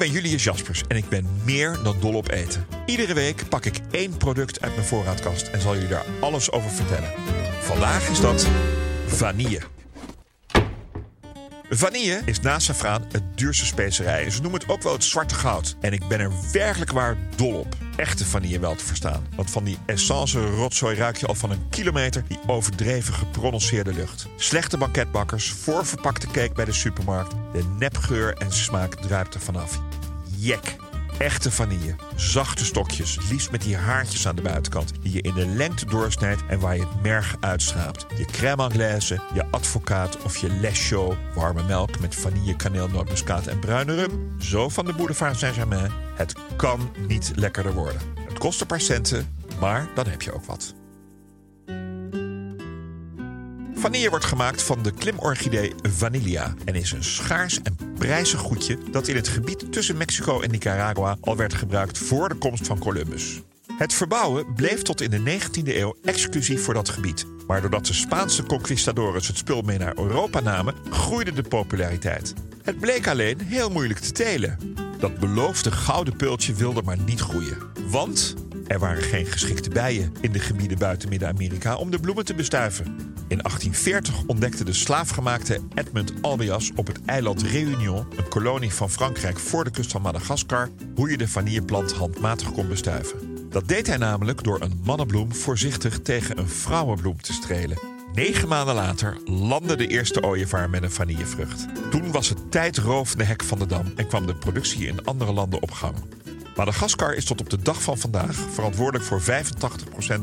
ben Julius Jaspers en ik ben meer dan dol op eten. Iedere week pak ik één product uit mijn voorraadkast en zal jullie daar alles over vertellen. Vandaag is dat vanille. Vanille is naast safraan het duurste specerij. Ze noemen het ook wel het zwarte goud. En ik ben er werkelijk waar dol op. Echte vanille wel te verstaan. Want van die essence rotzooi ruik je al van een kilometer die overdreven geprononceerde lucht. Slechte banketbakkers, voorverpakte cake bij de supermarkt. De nepgeur en smaak druipt vanaf. Jek. Echte vanille. Zachte stokjes, liefst met die haartjes aan de buitenkant... die je in de lengte doorsnijdt en waar je het merg uitschraapt. Je crème anglaise, je advocaat of je les chaud... warme melk met vanille, kaneel, nootmuskaat en bruine rum. Zo van de boulevard Saint-Germain. Het kan niet lekkerder worden. Het kost een paar centen, maar dan heb je ook wat. Vanille wordt gemaakt van de klimorchidee Vanilla en is een schaars en prijzig goedje dat in het gebied tussen Mexico en Nicaragua al werd gebruikt voor de komst van Columbus. Het verbouwen bleef tot in de 19e eeuw exclusief voor dat gebied. Maar doordat de Spaanse conquistadores het spul mee naar Europa namen, groeide de populariteit. Het bleek alleen heel moeilijk te telen. Dat beloofde gouden pultje wilde maar niet groeien. Want er waren geen geschikte bijen in de gebieden buiten Midden-Amerika om de bloemen te bestuiven. In 1840 ontdekte de slaafgemaakte Edmund Albias op het eiland Réunion, een kolonie van Frankrijk voor de kust van Madagaskar, hoe je de vanilleplant handmatig kon bestuiven. Dat deed hij namelijk door een mannenbloem voorzichtig tegen een vrouwenbloem te strelen. Negen maanden later landde de eerste ooievaar met een vanillevrucht. Toen was het tijdrovende hek van de dam en kwam de productie in andere landen op gang. Madagaskar is tot op de dag van vandaag verantwoordelijk voor 85%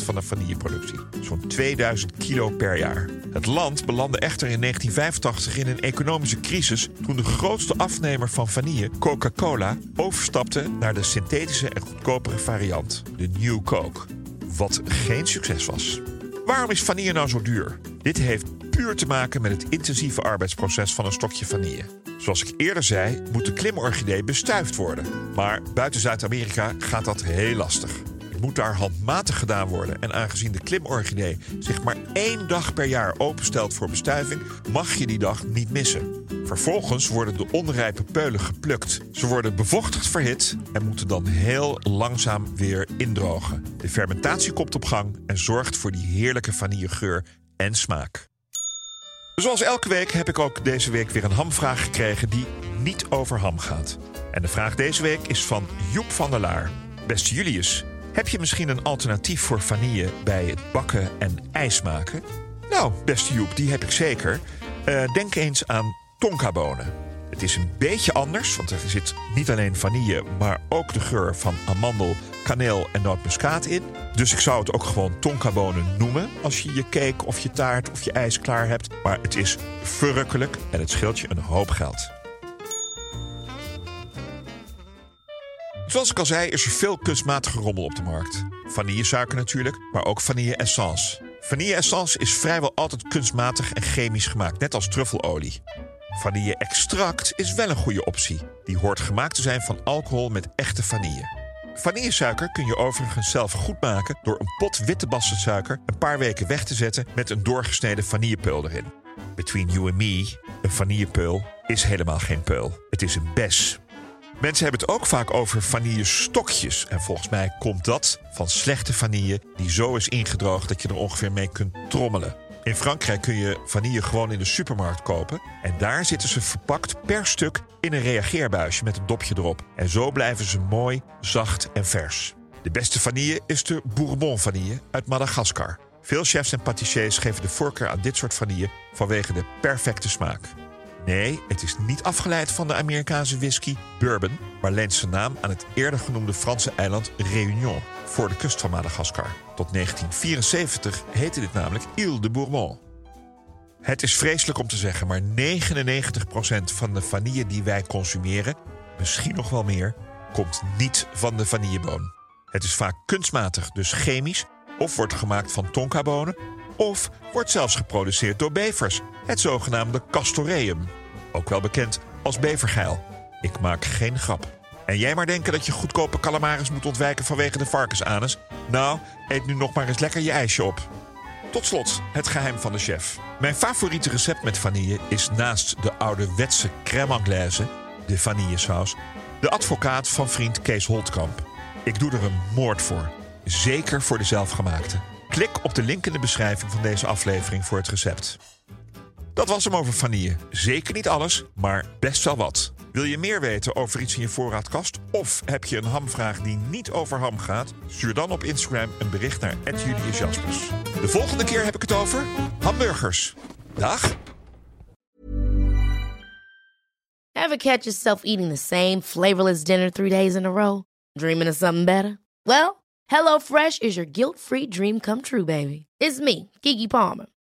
van de vanilleproductie. Zo'n 2000 kilo per jaar. Het land belandde echter in 1985 in een economische crisis toen de grootste afnemer van vanille, Coca-Cola, overstapte naar de synthetische en goedkopere variant, de New Coke. Wat geen succes was. Waarom is vanille nou zo duur? Dit heeft puur te maken met het intensieve arbeidsproces van een stokje vanille. Zoals ik eerder zei, moet de klimorchidee bestuift worden. Maar buiten Zuid-Amerika gaat dat heel lastig. Het moet daar handmatig gedaan worden. En aangezien de klimorchidee zich maar één dag per jaar openstelt voor bestuiving, mag je die dag niet missen. Vervolgens worden de onrijpe peulen geplukt. Ze worden bevochtigd verhit en moeten dan heel langzaam weer indrogen. De fermentatie komt op gang en zorgt voor die heerlijke vanillegeur en smaak. Zoals elke week heb ik ook deze week weer een hamvraag gekregen die niet over ham gaat. En de vraag deze week is van Joep van der Laar. Beste Julius, heb je misschien een alternatief voor vanille bij het bakken en ijs maken? Nou, beste Joep, die heb ik zeker. Eh, denk eens aan tonkabonen. Het is een beetje anders, want er zit niet alleen vanille, maar ook de geur van amandel, kaneel en nootmuskaat in. Dus ik zou het ook gewoon tonkabonen noemen als je je cake of je taart of je ijs klaar hebt. Maar het is verrukkelijk en het scheelt je een hoop geld. Zoals ik al zei, is er veel kunstmatige rommel op de markt. Vanillesuiker natuurlijk, maar ook vanille-essence. Vanille-essence is vrijwel altijd kunstmatig en chemisch gemaakt, net als truffelolie. Vanille-extract is wel een goede optie. Die hoort gemaakt te zijn van alcohol met echte vanille. Vanillesuiker kun je overigens zelf goed maken door een pot witte bassensuiker een paar weken weg te zetten met een doorgesneden vanillepeul erin. Between you and me, een vanillepeul is helemaal geen peul. Het is een bes. Mensen hebben het ook vaak over vanillestokjes. En volgens mij komt dat van slechte vanille die zo is ingedroogd dat je er ongeveer mee kunt trommelen. In Frankrijk kun je vanille gewoon in de supermarkt kopen. En daar zitten ze verpakt per stuk in een reageerbuisje met een dopje erop. En zo blijven ze mooi, zacht en vers. De beste vanille is de Bourbon vanille uit Madagaskar. Veel chefs en patissiers geven de voorkeur aan dit soort vanille vanwege de perfecte smaak. Nee, het is niet afgeleid van de Amerikaanse whisky bourbon, maar leent zijn naam aan het eerder genoemde Franse eiland Réunion, voor de kust van Madagaskar. Tot 1974 heette dit namelijk Ile de Bourbon. Het is vreselijk om te zeggen, maar 99% van de vanille die wij consumeren, misschien nog wel meer, komt niet van de vanilleboon. Het is vaak kunstmatig, dus chemisch, of wordt gemaakt van tonkabonen, of wordt zelfs geproduceerd door bevers, het zogenaamde castoreum. Ook wel bekend als bevergeil. Ik maak geen grap. En jij maar denken dat je goedkope calamaris moet ontwijken vanwege de varkensanus? Nou, eet nu nog maar eens lekker je ijsje op. Tot slot, het geheim van de chef. Mijn favoriete recept met vanille is naast de ouderwetse crème anglaise, de vanillesaus, de advocaat van vriend Kees Holtkamp. Ik doe er een moord voor. Zeker voor de zelfgemaakte. Klik op de link in de beschrijving van deze aflevering voor het recept. Dat was hem over vanille. Zeker niet alles, maar best wel wat. Wil je meer weten over iets in je voorraadkast? Of heb je een hamvraag die niet over ham gaat? Stuur dan op Instagram een bericht naar Jaspers. De volgende keer heb ik het over hamburgers. Dag! Ever catch yourself eating the same flavorless dinner three days in a row? Dreaming of something better? Well, HelloFresh is your guilt-free dream come true, baby. It's me, Kiki Palmer.